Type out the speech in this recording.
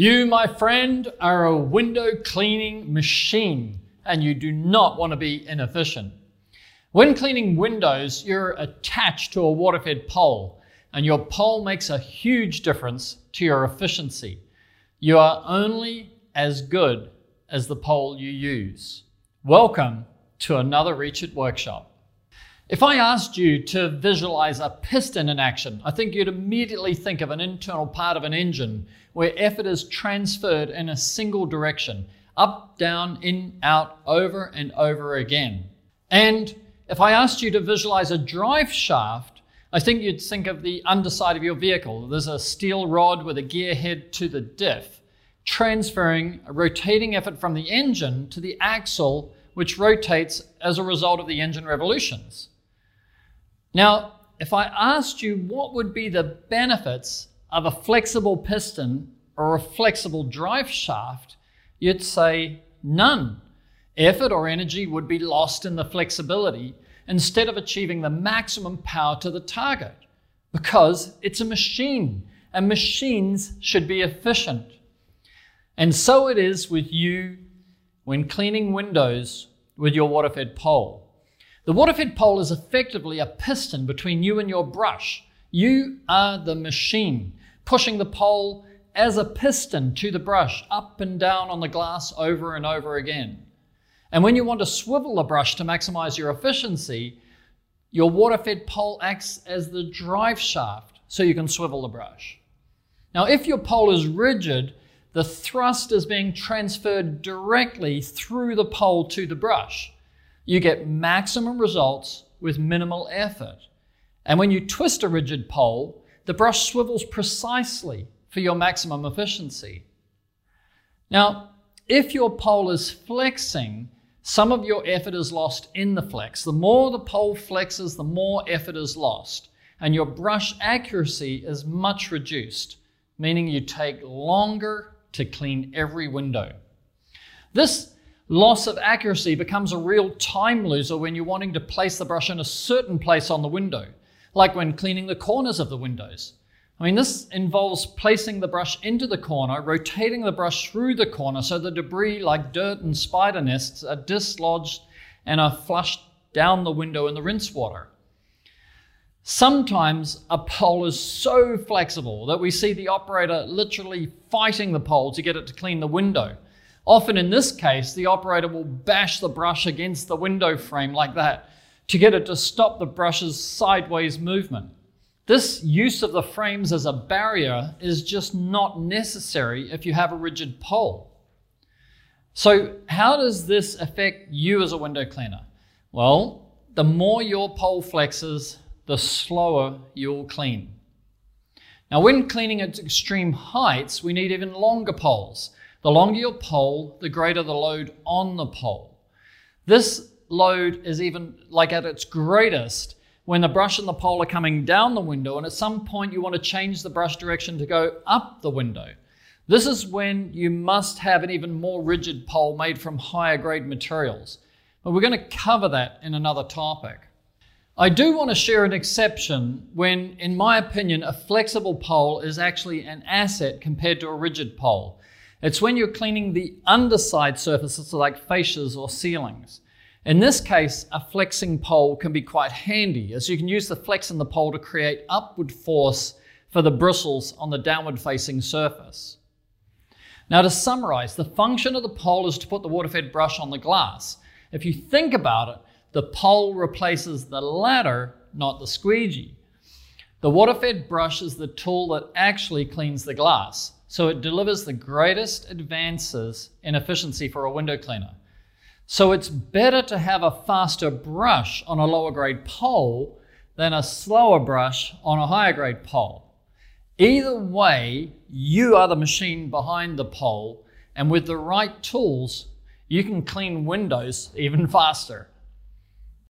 You, my friend, are a window cleaning machine and you do not want to be inefficient. When cleaning windows, you're attached to a water fed pole, and your pole makes a huge difference to your efficiency. You are only as good as the pole you use. Welcome to another Reach It workshop. If I asked you to visualize a piston in action, I think you'd immediately think of an internal part of an engine where effort is transferred in a single direction up, down, in, out, over, and over again. And if I asked you to visualize a drive shaft, I think you'd think of the underside of your vehicle. There's a steel rod with a gear head to the diff, transferring a rotating effort from the engine to the axle, which rotates as a result of the engine revolutions. Now, if I asked you what would be the benefits of a flexible piston or a flexible drive shaft, you'd say none. Effort or energy would be lost in the flexibility instead of achieving the maximum power to the target because it's a machine and machines should be efficient. And so it is with you when cleaning windows with your water fed pole. The water-fed pole is effectively a piston between you and your brush. You are the machine, pushing the pole as a piston to the brush, up and down on the glass over and over again. And when you want to swivel the brush to maximize your efficiency, your water-fed pole acts as the drive shaft so you can swivel the brush. Now, if your pole is rigid, the thrust is being transferred directly through the pole to the brush you get maximum results with minimal effort. And when you twist a rigid pole, the brush swivels precisely for your maximum efficiency. Now, if your pole is flexing, some of your effort is lost in the flex. The more the pole flexes, the more effort is lost, and your brush accuracy is much reduced, meaning you take longer to clean every window. This Loss of accuracy becomes a real time loser when you're wanting to place the brush in a certain place on the window, like when cleaning the corners of the windows. I mean, this involves placing the brush into the corner, rotating the brush through the corner so the debris, like dirt and spider nests, are dislodged and are flushed down the window in the rinse water. Sometimes a pole is so flexible that we see the operator literally fighting the pole to get it to clean the window. Often in this case, the operator will bash the brush against the window frame like that to get it to stop the brush's sideways movement. This use of the frames as a barrier is just not necessary if you have a rigid pole. So, how does this affect you as a window cleaner? Well, the more your pole flexes, the slower you'll clean. Now, when cleaning at extreme heights, we need even longer poles. The longer your pole, the greater the load on the pole. This load is even like at its greatest when the brush and the pole are coming down the window, and at some point you want to change the brush direction to go up the window. This is when you must have an even more rigid pole made from higher grade materials. But we're going to cover that in another topic. I do want to share an exception when, in my opinion, a flexible pole is actually an asset compared to a rigid pole. It's when you're cleaning the underside surfaces like fascias or ceilings. In this case, a flexing pole can be quite handy as you can use the flex in the pole to create upward force for the bristles on the downward facing surface. Now, to summarize, the function of the pole is to put the water fed brush on the glass. If you think about it, the pole replaces the ladder, not the squeegee. The water fed brush is the tool that actually cleans the glass so it delivers the greatest advances in efficiency for a window cleaner. So it's better to have a faster brush on a lower grade pole than a slower brush on a higher grade pole. Either way, you are the machine behind the pole, and with the right tools, you can clean windows even faster.